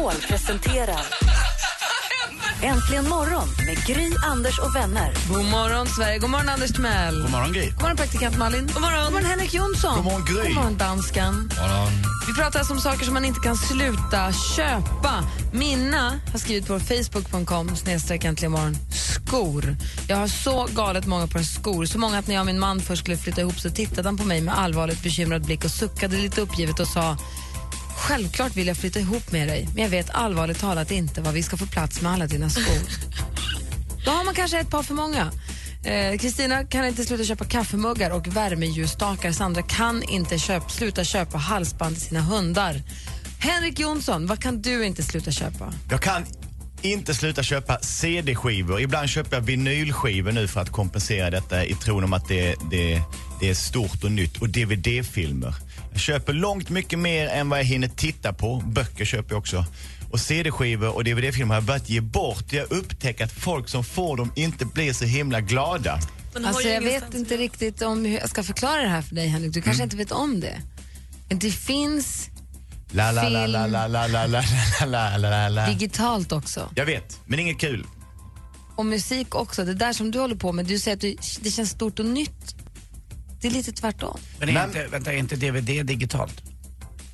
Megapol presenterar Äntligen morgon med Gry, Anders och vänner. God morgon, Sverige. God morgon, Anders Timell. God morgon, Gry. God morgon, praktikant Malin. God morgon, God morgon Henrik Jonsson. God morgon, Gry. God morgon, danskan. Vi pratar alltså om saker som man inte kan sluta köpa. Minna har skrivit på facebook.com snedstreck äntligen morgon. Skor. Jag har så galet många par skor. Så många att när jag och min man först skulle flytta ihop så tittade han på mig med allvarligt bekymrad blick och suckade lite uppgivet och sa Självklart vill jag flytta ihop med dig, men jag vet allvarligt talat inte vad vi ska få plats med alla dina skor. Då har man kanske ett par för många. Eh, Kristina kan inte sluta köpa kaffemuggar och värmeljusstakar. Sandra kan inte köp, sluta köpa halsband till sina hundar. Henrik Jonsson, vad kan du inte sluta köpa? Jag kan inte sluta köpa CD-skivor. Ibland köper jag vinylskivor nu för att kompensera detta i tron om att det, det, det är stort och nytt. Och DVD-filmer. Jag köper långt mycket mer än vad jag hinner titta på. Böcker köper jag också. Och CD-skivor och DVD-filmer har jag börjat ge bort. Jag upptäcker att folk som får dem inte blir så himla glada. Alltså, jag vet inte riktigt om hur jag ska förklara det här för dig, Henrik. Du kanske mm. inte vet om det. Det finns la, la, film la, la, la, la, la, la, la, la. digitalt också. Jag vet, men inget kul. Och musik också. Det där som du håller på med, du säger att det känns stort och nytt det är lite tvärtom. Men är Men- inte, vänta, är inte DVD digitalt?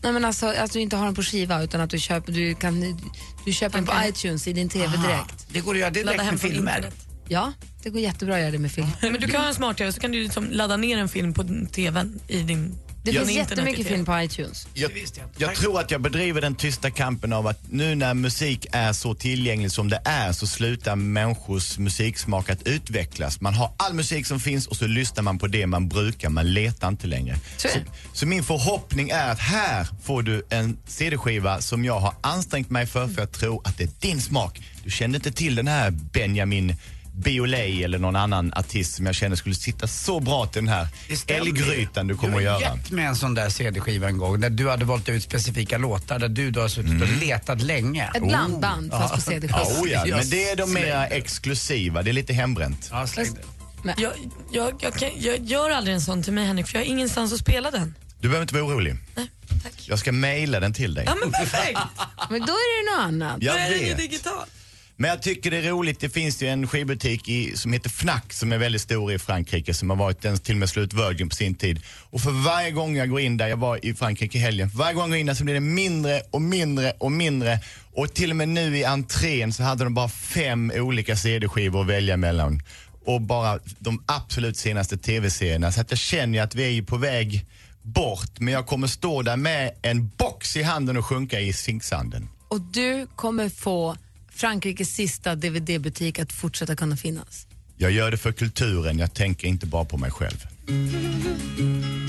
Nej, men alltså, att du inte har den på skiva utan att du köper, du kan, du köper den på iTunes i din TV direkt. Det går att göra direkt Ladda hem med från filmer. internet. Ja, det går jättebra att göra det med film. Men du kan ha en smart-tv så kan du liksom ladda ner en film på din tvn i din Det från finns jättemycket film på iTunes. Jag, jag jag tror att jag bedriver den tysta kampen av att nu när musik är så tillgänglig som det är så slutar människors musiksmak att utvecklas. Man har all musik som finns och så lyssnar man på det man brukar, man letar inte längre. Så så min förhoppning är att här får du en CD-skiva som jag har ansträngt mig för för jag tror att det är din smak. Du kände inte till den här Benjamin Biolay eller någon annan artist som jag kände skulle sitta så bra till den här Det älggrytan du kommer Du att har göra. gett mig en sån där CD-skiva en gång där du hade valt ut specifika låtar där du då har suttit och letat länge. Ett blandband fast på CD-skiva. Ja, oh ja, men det är de slängde. exklusiva, det är lite hembränt. Ja, släng det. Jag, jag, jag, kan, jag gör aldrig en sån till mig Henrik för jag har ingenstans att spela den. Du behöver inte vara orolig. Nej, tack. Jag ska mejla den till dig. Ja men perfekt! Men då är det något annat. Jag Då är det ju vet. digitalt. Men jag tycker det är roligt, det finns ju en skivbutik i, som heter Fnac som är väldigt stor i Frankrike som har varit den till och med slut Virgin på sin tid. Och för varje gång jag går in där, jag var i Frankrike i helgen, för varje gång jag går in där så blir det mindre och mindre och mindre. Och till och med nu i entrén så hade de bara fem olika CD-skivor att välja mellan. Och bara de absolut senaste tv-serierna. Så att jag känner ju att vi är ju på väg bort. Men jag kommer stå där med en box i handen och sjunka i sinksanden. Och du kommer få Frankrikes sista DVD-butik att fortsätta kunna finnas. Jag gör det för kulturen, jag tänker inte bara på mig själv.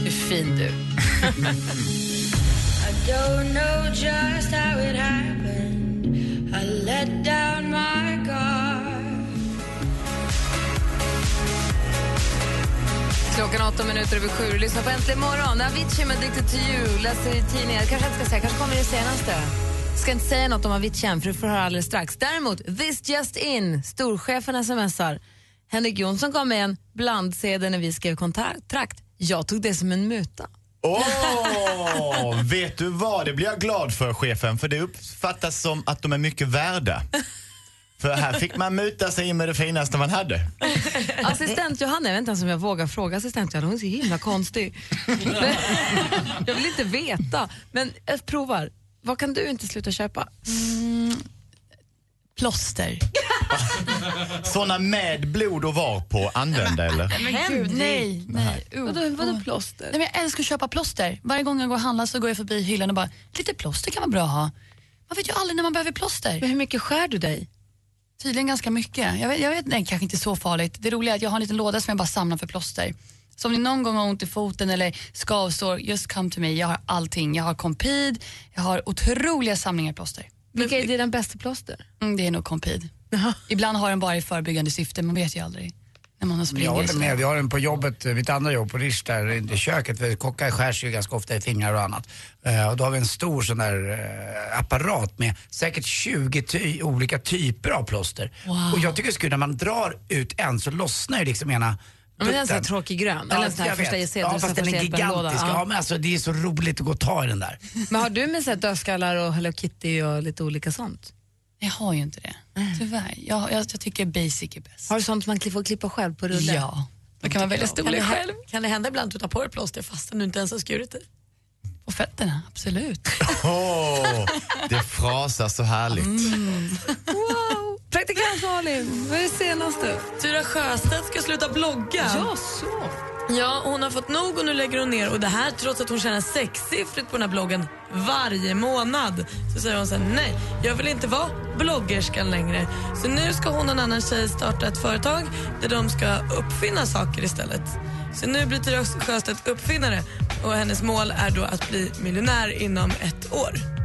Hur fin du. Klockan är åtta minuter över sju. Lyssna på Äntligen morgon. Avicii med Addicted to you. Läser i tidningar. Kanske inte ska säga, kanske kommer det senaste. Ska inte säga något om Avicii än, för du får höra alldeles strax. Däremot, this just in. Storchefen smsar. Henrik Jonsson gav mig en blandsedel när vi skrev kontrakt. Jag tog det som en muta. Åh, vet du vad? Det blir jag glad för, chefen. För det uppfattas som att de är mycket värda. För här fick man muta sig in med det finaste man hade. Assistent Johanna, jag vet inte ens om jag vågar fråga assistent Johanna, hon är så himla konstig. Jag vill inte veta, men jag provar. Vad kan du inte sluta köpa? Plåster. Såna med blod och var på använda eller? Gud, Nej, nej. Uh. Vadå, vadå plåster? Nej, men jag älskar att köpa plåster. Varje gång jag går och handlar så går jag förbi hyllan och bara, lite plåster kan vara bra att ha. Man vet ju aldrig när man behöver plåster. Men hur mycket skär du dig? Tydligen ganska mycket. Jag vet, jag vet nej, kanske inte så farligt. Det roliga är att jag har en liten låda som jag bara samlar för plåster. Så om ni någon gång har ont i foten eller skavsår, just come to me. Jag har allting. Jag har Compid, jag har otroliga samlingar plåster. Vilka är dina bästa plåster? Mm, det är nog Compid. Ibland har den bara i förebyggande syfte, man vet ju aldrig. När man har Jag håller så. med. Vi har den på jobbet, eh, mitt andra jobb på Rish där i köket. Vi kockar skärs ju ganska ofta i fingrar och annat. Eh, och då har vi en stor sån där eh, apparat med säkert 20 ty- olika typer av plåster. Wow. Och jag tycker det är kul när man drar ut en så lossnar ju liksom ena men det är en sån här tråkig grön, eller en sån här jag första gissel, Ja, sa fast den är gigantisk. Ja. Ja. men alltså, det är så roligt att gå och ta i den där. Men har du med här dödskallar och Hello Kitty och lite olika sånt? Jag har ju inte det, tyvärr. Jag, jag, jag tycker basic är bäst. Har du sånt man får klippa själv på rulle? Ja, då kan man välja storlek det, själv. kan det hända ibland att du tar på dig plåster fastän du inte ens har skurit dig? På fötterna, absolut. Åh, det frasar så härligt. Wow! Praktikant Malin, vad är det senaste? Tyra Sjöstedt ska sluta blogga. Ja, så. Ja, hon har fått nog och nu lägger hon ner. Och det här trots att hon tjänar sexsiffrigt på den här bloggen varje månad. Så säger hon så här, nej, jag vill inte vara bloggerskan längre. Så nu ska hon och en annan tjej starta ett företag där de ska uppfinna saker istället. Så nu blir Tyra Sjöstedt uppfinnare och hennes mål är då att bli miljonär inom ett år.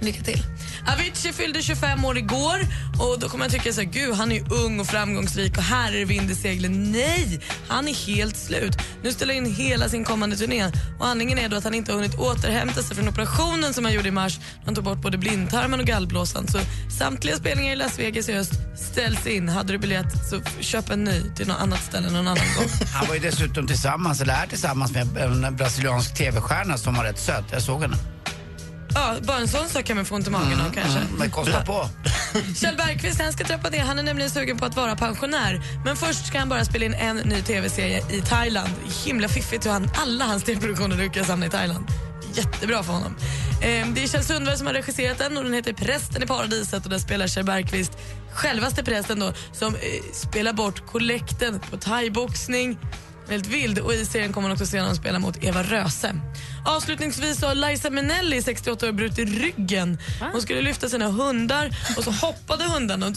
Lycka till. Avicii fyllde 25 år igår och då kommer man tycka så här, gud han är ju ung och framgångsrik och här är det vind i seglen. Nej, han är helt slut. Nu ställer han in hela sin kommande turné och anledningen är då att han inte har hunnit återhämta sig från operationen som han gjorde i mars. Han tog bort både blindtarmen och gallblåsan. Så samtliga spelningar i Las Vegas i höst ställs in. Hade du biljett så köp en ny till något annat ställe någon annan gång. Han var ju dessutom tillsammans, eller är tillsammans med en brasiliansk tv-stjärna som var rätt söt. Jag såg henne. Ja, bara en sån sak kan man få ont i magen av kanske. Men kosta på. Kjell Bergqvist han ska trappa ner. Han är nämligen sugen på att vara pensionär. Men först ska han bara spela in en ny tv-serie i Thailand. Himla fiffigt hur han, alla hans tv-produktioner lyckas hamna i Thailand. Jättebra för honom. Eh, det är Kjell Sundberg som har regisserat den och den heter Prästen i paradiset och där spelar Kjell Bergqvist självaste prästen då som eh, spelar bort kollekten på thaiboxning. Väldigt vild och i serien kommer man också se honom spela mot Eva Röse. Avslutningsvis så har Liza Minnelli, 68 år, brutit ryggen. Hon skulle lyfta sina hundar och så hoppade hundarna och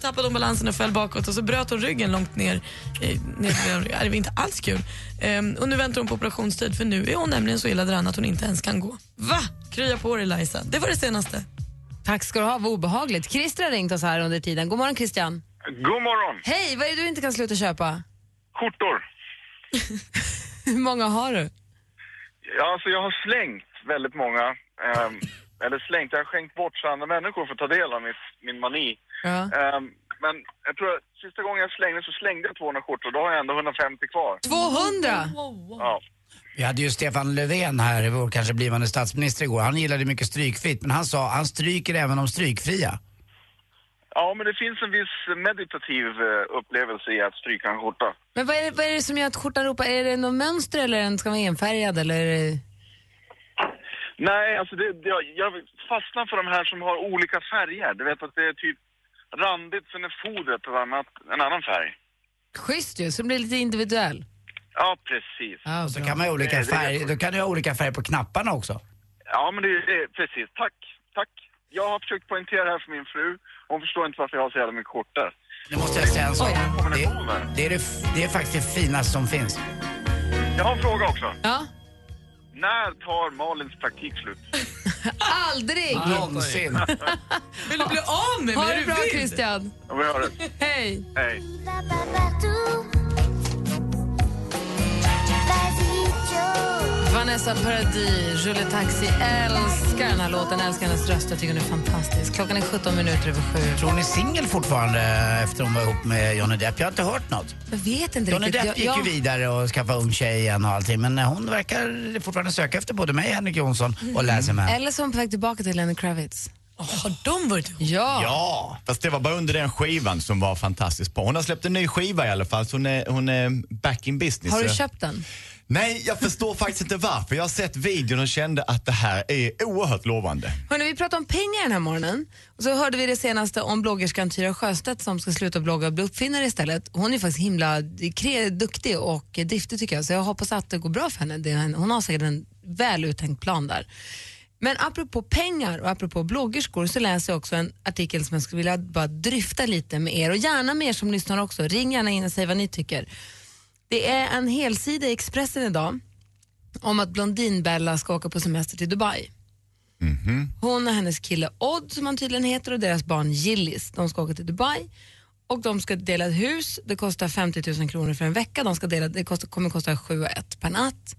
tappade hon balansen och föll bakåt och så bröt hon ryggen långt ner. i- ner det var inte alls kul. Ehm, och nu väntar hon på operationstid för nu är hon nämligen så illa däran att hon inte ens kan gå. Va? Krya på dig Liza. Det var det senaste. Tack ska du ha, vad obehagligt. Christer har ringt oss här under tiden. God morgon Christian. God morgon. Hej, vad är det du inte kan sluta köpa? Skjortor. Hur många har du? Ja, alltså jag har slängt väldigt många. ehm, eller slängt, jag har skänkt bort så andra människor får ta del av mitt, min mani. Ja. Ehm, men jag tror att sista gången jag slängde så slängde jag 200 skjortor. Då har jag ändå 150 kvar. 200? Ja. Vi hade ju Stefan Löfven här, vår kanske blivande statsminister igår. Han gillade mycket strykfritt, men han sa han stryker även de strykfria. Ja, men det finns en viss meditativ eh, upplevelse i att stryka en skjorta. Men vad är, det, vad är det som gör att skjortan ropar? Är det något mönster eller den ska vara enfärgad? Eller. Nej, alltså det, det, jag fastnar för de här som har olika färger. Du vet att det är typ randigt, sen är fodret ett annat, en annan färg. Schysst ju, så det blir lite individuell. Ja, precis. Ja, Och så kan man ha olika färger, då kan du ha olika färger på knapparna också. Ja, men det är precis. Tack, tack. Jag har försökt poängtera det här för min fru. Hon förstår inte varför jag har så jävla mycket skjortor. Nu måste jag säga en sak. Det, det, är det, det är faktiskt det finaste som finns. Jag har en fråga också. Ja. När tar Malins praktik slut? Aldrig! Någonsin. Vill du bli av med mig? Ha det du bra? Christian. Ja, vi hör det. Hej. Hej. Vanessa Paradis, Julie Taxi. Älskar den här låten, älskar hennes röst. Jag tycker den är fantastisk. Klockan är 17 minuter över sju. Tror hon är singel fortfarande efter hon var ihop med Johnny Depp? Jag har inte hört något. Jag vet inte Johnny riktigt. Depp gick Jag- ju vidare och skaffade ung tjej igen och allting. Men hon verkar fortfarande söka efter både mig, Henrik Jonsson och Lasse Eller så är hon på väg tillbaka till Lenny Kravitz. Har de varit ihop? Ja. Ja, fast det var bara under den skivan som var fantastiskt bra. Hon har släppt en ny skiva i alla fall, så hon är, hon är back in business. Har du köpt den? Nej, jag förstår faktiskt inte varför. Jag har sett videon och kände att det här är oerhört lovande. Hörrni, vi pratade om pengar den här morgonen. Och så hörde vi det senaste om bloggerskan Tyra Sjöstedt som ska sluta blogga och bli uppfinnare istället. Hon är faktiskt himla duktig och driftig tycker jag, så jag hoppas att det går bra för henne. Hon har säkert en väl uttänkt plan där. Men apropå pengar och apropå bloggerskor så läser jag också en artikel som jag skulle vilja bara dryfta lite med er och gärna med er som lyssnar också. Ring gärna in och säg vad ni tycker. Det är en helsida i Expressen idag om att Blondinbella ska åka på semester till Dubai. Hon och hennes kille Odd, som han tydligen heter, och deras barn Gillis, de ska åka till Dubai och de ska dela ett hus. Det kostar 50 000 kronor för en vecka. De ska dela, det kostar, kommer kosta 7 och 1 per natt.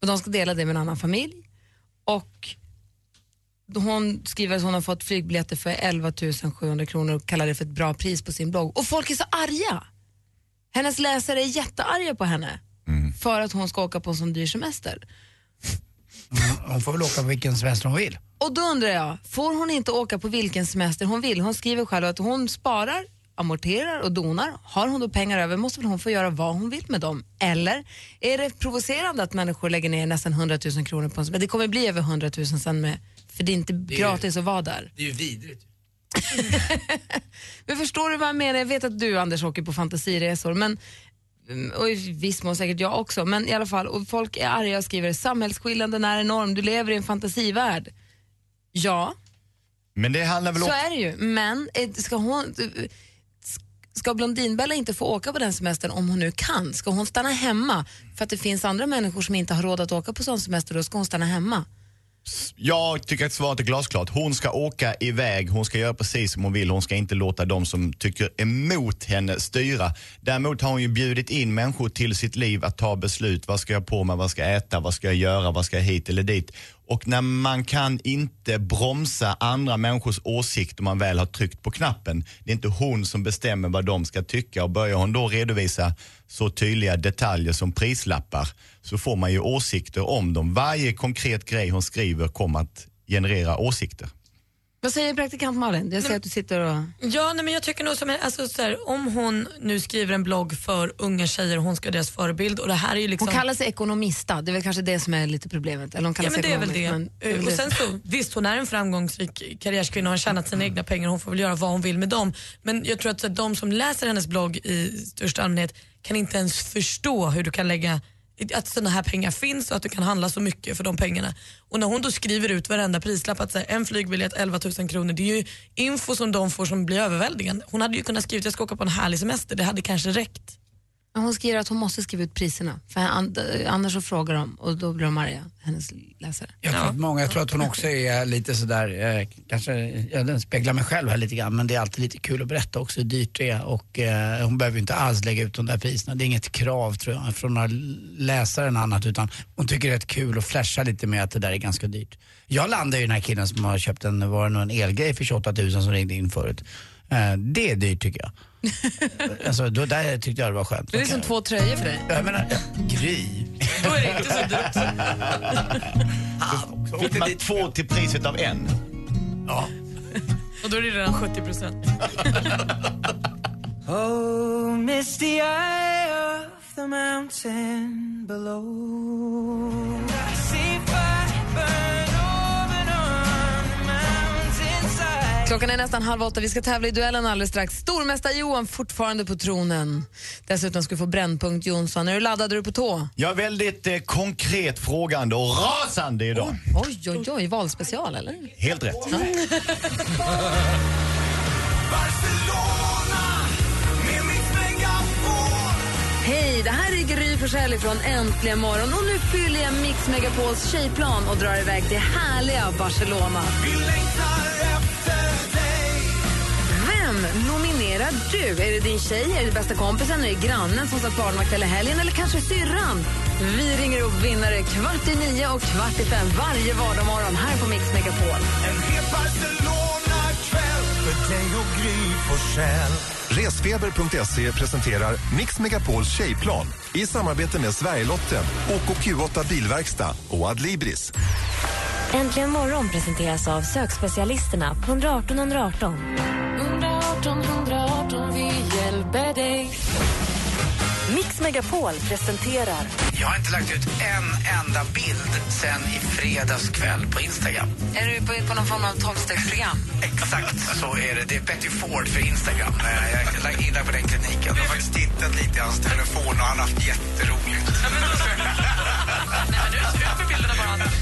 Och de ska dela det med en annan familj. Och hon skriver att hon har fått flygbiljetter för 11 700 kronor och kallar det för ett bra pris på sin blogg. Och folk är så arga! Hennes läsare är jättearga på henne för att hon ska åka på en sån dyr semester. Hon får väl åka på vilken semester hon vill. Och då undrar jag, får hon inte åka på vilken semester hon vill? Hon skriver själv att hon sparar, amorterar och donar. Har hon då pengar över måste väl hon få göra vad hon vill med dem? Eller är det provocerande att människor lägger ner nästan 100 000 kronor på en semester? Det kommer bli över 100 000 sen med, för det är inte är ju- gratis att vara där. Det är ju vidrigt. Men förstår du vad jag menar? Jag vet att du Anders åker på fantasiresor men mm, och i viss mån säkert jag också, men i alla fall, och folk är arga och skriver samhällsskillnaden är enorm, du lever i en fantasivärld. Ja, Men det handlar väl så om... är det ju, men eh, ska hon Ska Blondinbella inte få åka på den semestern om hon nu kan? Ska hon stanna hemma för att det finns andra människor som inte har råd att åka på sån semester, då ska hon stanna hemma? Jag tycker att svaret är glasklart. Hon ska åka iväg, hon ska göra precis som hon vill. Hon ska inte låta de som tycker emot henne styra. Däremot har hon ju bjudit in människor till sitt liv att ta beslut. Vad ska jag på mig, vad ska jag äta, vad ska jag göra, vad ska jag hit eller dit. Och när man kan inte bromsa andra människors åsikter om man väl har tryckt på knappen. Det är inte hon som bestämmer vad de ska tycka och börjar hon då redovisa så tydliga detaljer som prislappar så får man ju åsikter om dem. Varje konkret grej hon skriver kommer att generera åsikter. Vad säger praktikant Malin? Jag ser att du sitter och... Ja, nej, men jag tycker nog som, alltså, så här, om hon nu skriver en blogg för unga tjejer och hon ska vara deras förebild och det här är ju liksom... Hon kallar sig ekonomista, det är väl kanske det som är lite problemet. Eller hon kallar Ja, men sig det är väl det. men det och det. sen så, visst hon är en framgångsrik karriärskvinna och har tjänat sina egna pengar hon får väl göra vad hon vill med dem. Men jag tror att så, här, de som läser hennes blogg i största allmänhet kan inte ens förstå hur du kan lägga att sådana här pengar finns och att du kan handla så mycket för de pengarna. Och när hon då skriver ut varenda prislapp att så här, en flygbiljett 11 000 kronor, det är ju info som de får som blir överväldigande. Hon hade ju kunnat skriva att jag ska åka på en härlig semester, det hade kanske räckt. Hon skriver att hon måste skriva ut priserna, för an- annars så frågar de och då blir de arga, hennes läsare. Jag tror att många, jag tror att hon också är lite sådär, eh, kanske, ja, den speglar mig själv här lite grann, men det är alltid lite kul att berätta också hur dyrt det är och eh, hon behöver ju inte alls lägga ut de där priserna. Det är inget krav tror jag från några läsare eller annat utan hon tycker det är rätt kul att flasha lite med att det där är ganska dyrt. Jag landar ju i den här killen som har köpt en, var det en elgrej för 28 000 som ringde in förut. Eh, det är dyrt tycker jag. alltså, då, där tyckte jag det var skönt. Det är som två tröjor för dig. Jag menar, Gry. Då är det inte så dyrt. Fick man två till priset av en. Ja. Och då är det redan 70 procent. Oh, misty eye of the mountain below. Klockan är nästan halv åtta, vi ska tävla i duellen alldeles strax. Stormästare Johan fortfarande på tronen. Dessutom ska vi få Brännpunkt Jonsson. Är du laddad? Är du på tå? Jag är väldigt eh, konkret frågande och rasande idag. Oj, oj, oj, valspecial eller? Helt rätt. Hej, det här är Gry Forssell från Äntligen morgon och nu fyller jag Mix Megapols tjejplan och drar iväg till härliga Barcelona. Vem nominerar du? Är det din tjej, är det bästa kompisen, är det grannen som satt barnvakt hela helgen eller kanske syrran? Vi ringer upp vinnare kvart i nio och kvart i fem varje vardagsmorgon här på Mix Megapol. En hel Barcelona-kväll för dig och Gry Forssell. Resfeber.se presenterar Mix Megapols tjejplan i samarbete med Sverigelotten, OKQ8 Bilverkstad och Adlibris. Äntligen morgon presenteras av sökspecialisterna på 118 118. 118 118, vi hjälper dig. Mix Megapol presenterar Jag har inte lagt ut en enda bild sen i fredags kväll på Instagram. Är du på, på någon form av tolvstegsprogram? Exakt så är det. Det är Betty Ford för Instagram. Eh, Jag är lagt in där på den kliniken. Jag har faktiskt tittat lite i hans telefon och han har haft jätteroligt.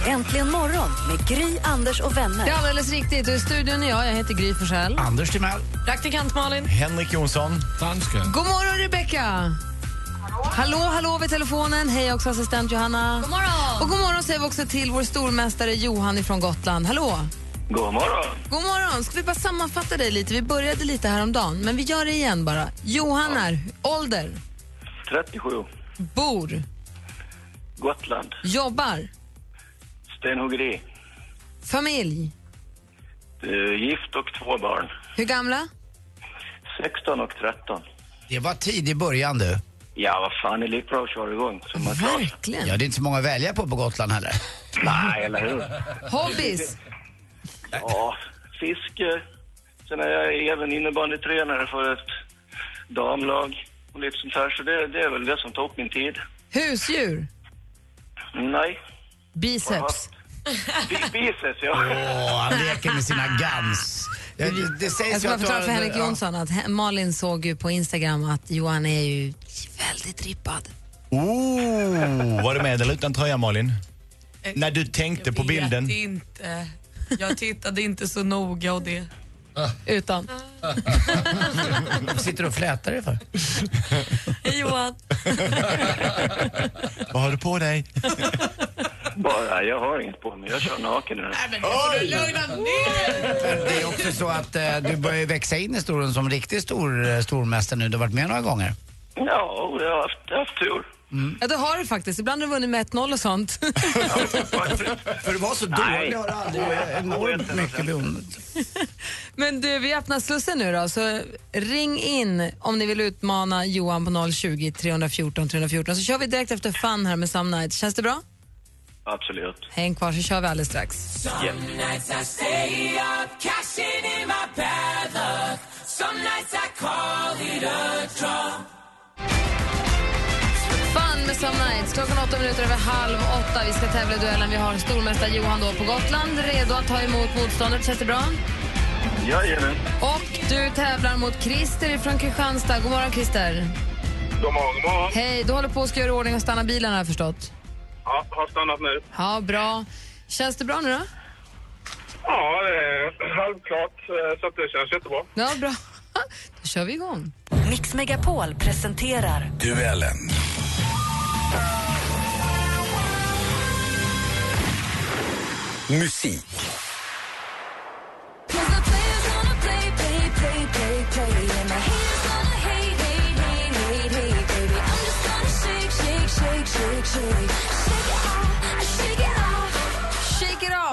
Äntligen morgon med Gry, Anders och vänner. Det är alldeles riktigt. Och I studion är jag. Jag heter Gry Forssell. Anders Timell. Praktikant Malin. Henrik Jonsson. Danska. God morgon, Rebecka! Hallå, hallå vid telefonen. Hej också assistent Johanna. God morgon. Och god morgon säger vi också till vår stormästare Johan från Gotland. Hallå! God morgon. God morgon. Ska vi bara sammanfatta dig lite? Vi började lite häromdagen, men vi gör det igen bara. Johan är ålder, 37. bor, Gotland. jobbar, Stenhuggeri. familj. Eh, Gift och två barn. Hur gamla? 16 och 13. Det var tid i början du. Ja, vad fan, det är lika bra att köra igång. Så man. Verkligen. Ja, det är inte så många att välja på på Gotland heller. Nej, eller hur? Hobbies? Ja, fiske. Sen är jag även innebandytränare för ett damlag och lite sånt här. Så det, det är väl det som tar upp min tid. Husdjur? Nej. Biceps? Bi- Biceps, ja. Åh, han leker med sina guns. Det, det sägs Jag ska bara du förklara för Henrik. Jonsson att Malin såg ju på Instagram att Johan är ju väldigt rippad. Oh, var det med eller utan tröja Malin? När du tänkte på bilden. Vet inte. Jag tittade inte så noga och det. Utan? Vad sitter du och flätar dig för? Hej Johan. Vad har du på dig? Bara, jag har inget på mig. Jag kör naken nu. Men det är också så att eh, du börjar växa in i historien som riktigt stor eh, stormästare nu. Du har varit med några gånger. Ja, jag har haft, jag har haft tur. Ja, det har du faktiskt. Ibland har du vunnit med 1-0 och sånt. För det var så dålig har du aldrig enormt mycket beundrat. Men du, vi öppnar slussen nu då, så ring in om ni vill utmana Johan på 020 314 314 så kör vi direkt efter Fun här med Some Nights. Känns det bra? Absolut. Häng kvar så kör vi alldeles strax. Draw. Fun med Some Nights. Klockan åtta minuter över halv åtta. Vi ska tävla i duellen. Vi har stormästare Johan då på Gotland redo att ta emot motståndet. Känns det bra? Jajamän. Och du tävlar mot Christer från Kristianstad. God morgon Christer. God morgon, god morgon. Hej, du håller på att göra ordning och stanna bilen har jag förstått. Ja, har stannat nu. Ja, bra. Känns det bra nu då? Ja, det är halvklart. eh, Så att det känns jättebra. Ja, bra. Då kör vi igång. Mix Megapol presenterar Duellen. Musik.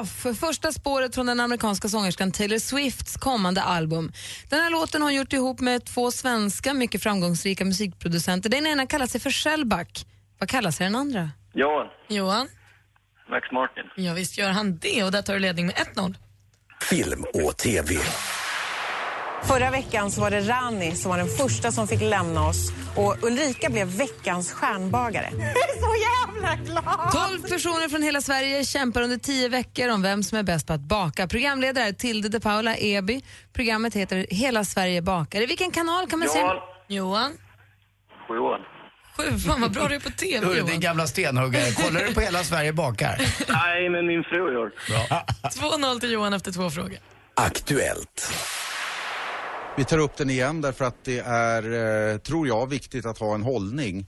Off, första spåret från den amerikanska sångerskan Taylor Swifts kommande album. Den här låten har hon gjort ihop med två svenska mycket framgångsrika musikproducenter. Den ena kallar sig för Shellback. Vad kallar sig den andra? Johan. Johan. Max Martin. Ja, visst gör han det och där tar du ledning med 1-0. Film och TV. Förra veckan så var det Rani som var den första som fick lämna oss och Ulrika blev veckans stjärnbagare. Jag är så jävla glad! 12 personer från hela Sverige kämpar under 10 veckor om vem som är bäst på att baka. Programledare är Tilde de Paula Eby. Programmet heter Hela Sverige bakar. I vilken kanal kan man se? Johan. Johan. Johan. Sju, fan vad bra du är på TV Johan. din gamla stenhuggare. Kollar du på Hela Sverige bakar? Nej, men min fru gör Bra. 2-0 till Johan efter två frågor. Aktuellt. Vi tar upp den igen därför att det är, eh, tror jag, viktigt att ha en hållning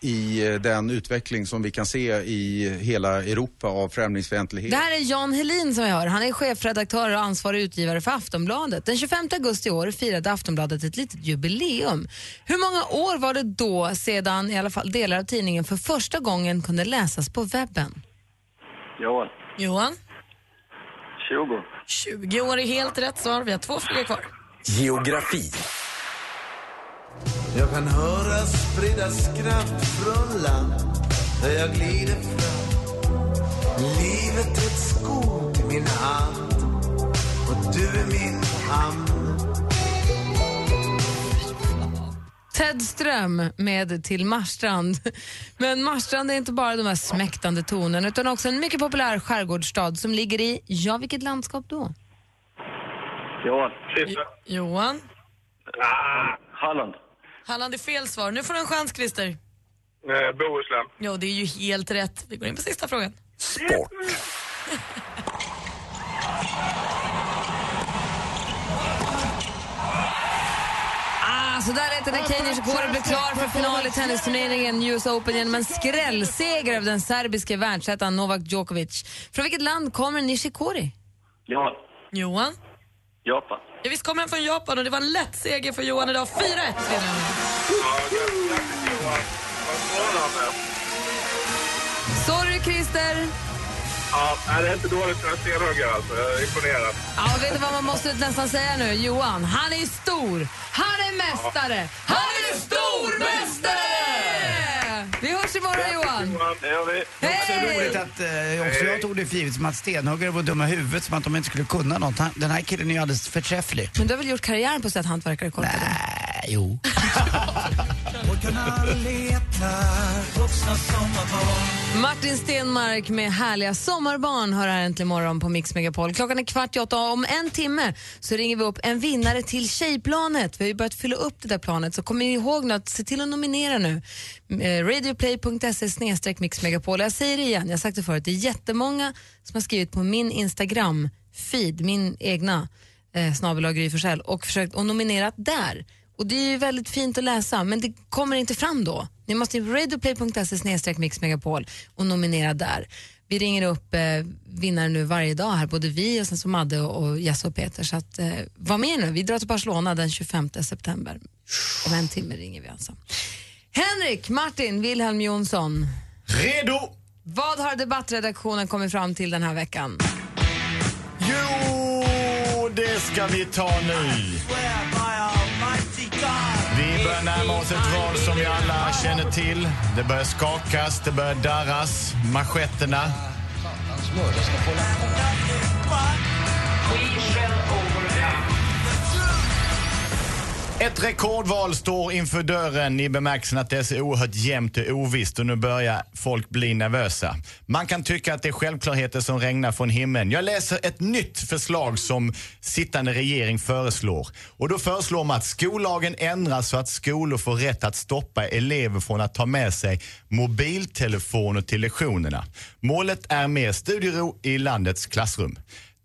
i eh, den utveckling som vi kan se i hela Europa av främlingsfientlighet. Det här är Jan Helin som vi hör. Han är chefredaktör och ansvarig utgivare för Aftonbladet. Den 25 augusti i år firade Aftonbladet ett litet jubileum. Hur många år var det då sedan i alla fall delar av tidningen för första gången kunde läsas på webben? Johan. Johan. 20. 20 år är helt rätt svar. Vi har två frågor kvar. Geografi. Jag kan höra spridda skratt från land där jag glider fram. Livet är ett skog i min hand och du är min hamn. Ted Ström med Till Marstrand. Men Marstrand är inte bara de här smäktande tonerna utan också en mycket populär skärgårdsstad som ligger i, ja vilket landskap då? Johan. Johan. Ah, Halland. Halland är fel svar. Nu får du en chans Christer. Eh, Bohuslän. Ja, det är ju helt rätt. Vi går in på sista frågan. Sport. Ah, så där lät det när Kei Nishikori blev klar för final i tennisturneringen US Open genom en skrällseger över den serbiske världsettan Novak Djokovic. Från vilket land kommer Nishikori? Ja, Johan? Japan. Ja, visst kommer han från Japan och det var en lätt seger för Johan idag. 4-1 leder han. Sorry Christer. Ja, det är inte dåligt för en stenhuggare alltså. Jag är imponerad. Ja, vet du vad man måste nästan säga nu? Johan, han är stor, han är mästare, han är stormästare! Det gör vi. Det är också roligt att eh, också jag tog det för givet som att stenhuggare var dumma i huvudet, som att de inte skulle kunna något. Han, den här killen är ju alldeles förträfflig. Men du har väl gjort karriär på att säga hantverkare korkade? Nej, jo. Martin Stenmark med härliga sommarbarn hör här äntligen morgon på Mix Megapol. Klockan är kvart i åtta och om en timme så ringer vi upp en vinnare till Tjejplanet. Vi har ju börjat fylla upp det där planet så kom ihåg nu att se till att nominera nu. Mm, eh, Radioplay.se snedstreck Mix Megapol. Jag säger det igen, jag har sagt det förut, det är jättemånga som har skrivit på min Instagram-feed, min egna eh, snabel och försökt och nominerat där. Och det är ju väldigt fint att läsa, men det kommer inte fram då. Ni måste in på radioplay.se mixmegapol och nominera där. Vi ringer upp eh, vinnare nu varje dag här, både vi och sen så Madde och, och Jesse och Peter. Så att, eh, var med nu, vi drar till Barcelona den 25 september. Om en timme ringer vi alltså. Henrik, Martin, Wilhelm Jonsson. Redo! Vad har debattredaktionen kommit fram till den här veckan? Jo, det ska vi ta nu. Vi närma oss ett val som vi alla känner till. Det börjar skakas, det börjar darras, manschetterna. Ett rekordval står inför dörren i bemärkelsen att det är så oerhört jämnt och ovisst och nu börjar folk bli nervösa. Man kan tycka att det är självklarheter som regnar från himlen. Jag läser ett nytt förslag som sittande regering föreslår. Och då föreslår man att skollagen ändras så att skolor får rätt att stoppa elever från att ta med sig mobiltelefoner till lektionerna. Målet är mer studiero i landets klassrum.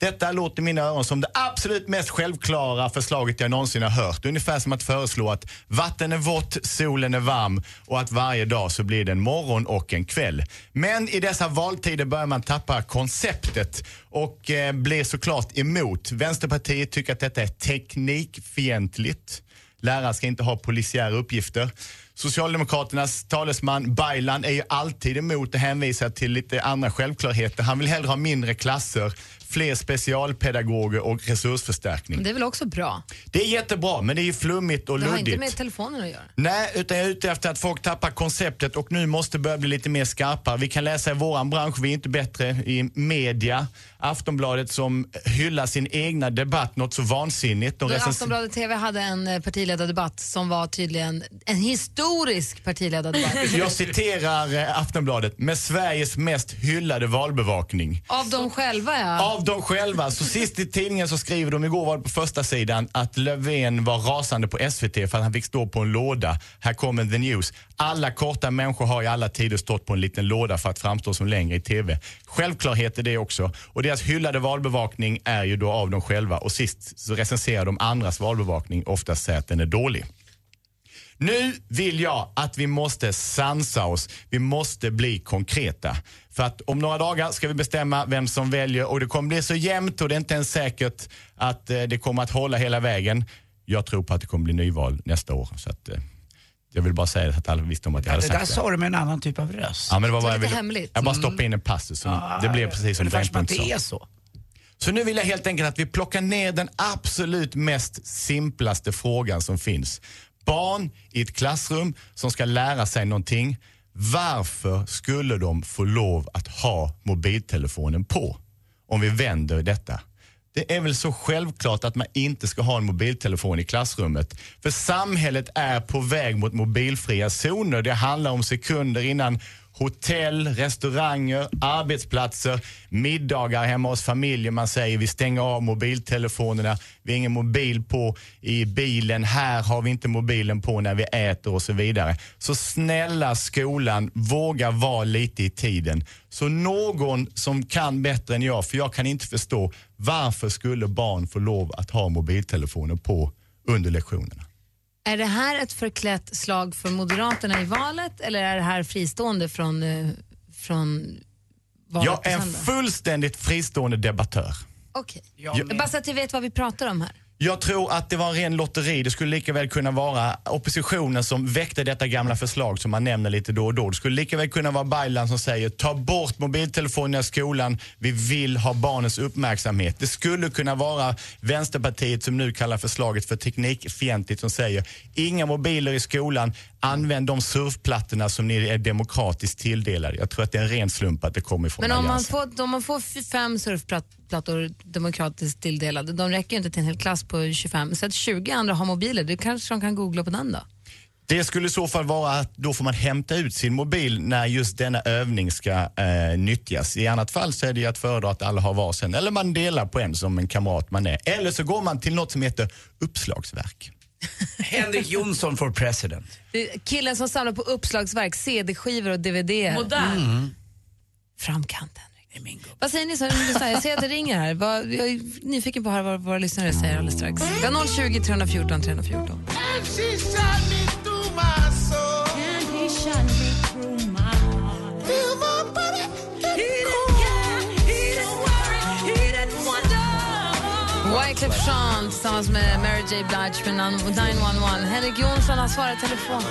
Detta låter i mina öron som det absolut mest självklara förslaget jag någonsin har hört. Ungefär som att föreslå att vatten är vått, solen är varm och att varje dag så blir det en morgon och en kväll. Men i dessa valtider börjar man tappa konceptet och eh, blir såklart emot. Vänsterpartiet tycker att detta är teknikfientligt. Lärare ska inte ha polisiära uppgifter. Socialdemokraternas talesman Baylan är ju alltid emot och hänvisar till lite andra självklarheter. Han vill hellre ha mindre klasser, fler specialpedagoger och resursförstärkning. Det är väl också bra? Det är jättebra, men det är ju flummigt och Det har luddigt. inte med telefonen att göra. Nej, utan jag är ute efter att folk tappar konceptet och nu måste börja bli lite mer skarpa. Vi kan läsa i våran bransch, vi är inte bättre i media. Aftonbladet som hyllar sin egna debatt något så vansinnigt. De recens- Aftonbladet TV hade en eh, partiledardebatt som var tydligen en historisk partiledardebatt. Jag citerar eh, Aftonbladet med Sveriges mest hyllade valbevakning. Av dem själva ja. Av dem själva. Så sist i tidningen så skriver de, igår var det på första sidan att Löfven var rasande på SVT för att han fick stå på en låda. Här kommer the news. Alla korta människor har i alla tider stått på en liten låda för att framstå som längre i TV. Självklarhet är det också. Och deras hyllade valbevakning är ju då av dem själva. Och sist så recenserar de andras valbevakning, oftast säger att den är dålig. Nu vill jag att vi måste sansa oss. Vi måste bli konkreta. För att om några dagar ska vi bestämma vem som väljer och det kommer bli så jämnt och det är inte ens säkert att eh, det kommer att hålla hela vägen. Jag tror på att det kommer bli nyval nästa år. Så att, eh, jag vill bara säga det så att alla visste om att jag Ja, hade det där sagt det. sa du med en annan typ av röst. Ja, men det var bara jag, lite ville, hemligt. jag bara Mm. stoppade in en passus. Så Ja, det blev precis som Brännpunkt det sa. är så. Så nu vill jag helt enkelt att vi plockar ner den absolut mest simplaste frågan som finns. Barn i ett klassrum som ska lära sig någonting. Varför skulle de få lov att ha mobiltelefonen på? Om vi vänder detta. Det är väl så självklart att man inte ska ha en mobiltelefon i klassrummet. För samhället är på väg mot mobilfria zoner. Det handlar om sekunder innan hotell, restauranger, arbetsplatser, middagar hemma hos familjen. Man säger vi stänger av mobiltelefonerna, vi har ingen mobil på i bilen, här har vi inte mobilen på när vi äter och så vidare. Så snälla skolan, våga vara lite i tiden. Så någon som kan bättre än jag, för jag kan inte förstå varför skulle barn få lov att ha mobiltelefoner på under lektionerna? Är det här ett förklätt slag för Moderaterna i valet eller är det här fristående från, eh, från valet Jag är en fullständigt fristående debattör. Okej. Jag- Bara så att vi vet vad vi pratar om här. Jag tror att det var en ren lotteri. Det skulle lika väl kunna vara oppositionen som väckte detta gamla förslag som man nämner lite då och då. Det skulle lika väl kunna vara Baylan som säger ta bort mobiltelefonerna i skolan. Vi vill ha barnens uppmärksamhet. Det skulle kunna vara Vänsterpartiet som nu kallar förslaget för teknikfientligt som säger inga mobiler i skolan. Använd de surfplattorna som ni är demokratiskt tilldelade. Jag tror att det är en ren slump att det kommer ifrån Men om man, Alliansen. får, om man får fem surfplattor demokratiskt tilldelade, de räcker ju inte till en hel klass på 25. Så att 20 andra har mobiler, det kanske de kan googla på den då. Det skulle i så fall vara att då får man hämta ut sin mobil när just denna övning ska eh, nyttjas. I annat fall så är det ju att föredra att alla har varsin eller man delar på en som en kamrat man är. Eller så går man till något som heter uppslagsverk. Henrik Jonsson for president. Killen som samlar på uppslagsverk, CD-skivor och DVD. Modern. Mm. Vad säger ni? Så, jag ser att det ringer här. Jag är nyfiken på att höra vad våra lyssnare säger alldeles strax. Vi har 020 314 314. Wyclef Jean tillsammans med Mary J Blige med 911. Henrik Jonsson har svarat telefon.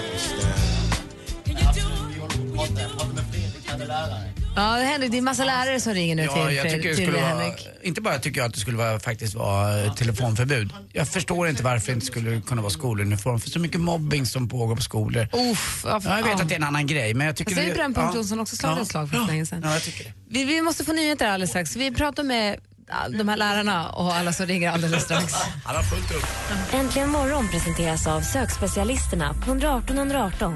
Ja, Henrik, det är massa lärare som ringer nu Ja, till, jag tycker det till skulle vara, inte bara tycker jag att det skulle vara, faktiskt vara eh, telefonförbud. Jag förstår inte varför det inte skulle kunna vara skoluniform. För så mycket mobbing som pågår på skolor. Uff, ja, jag vet ja. att det är en annan grej men jag tycker... Fast det är Brännpunkt ja. Jonsson också slagit Ja. ett slag för Ja. länge sedan. Ja, jag tycker det. Vi, vi måste få nyheter alldeles strax. Vi pratar med ja, de här lärarna och alla som ringer alldeles strax. Han har fullt upp. Äntligen morgon presenteras av sökspecialisterna på 118 118.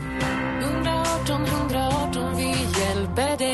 118 118, vi hjälper dig.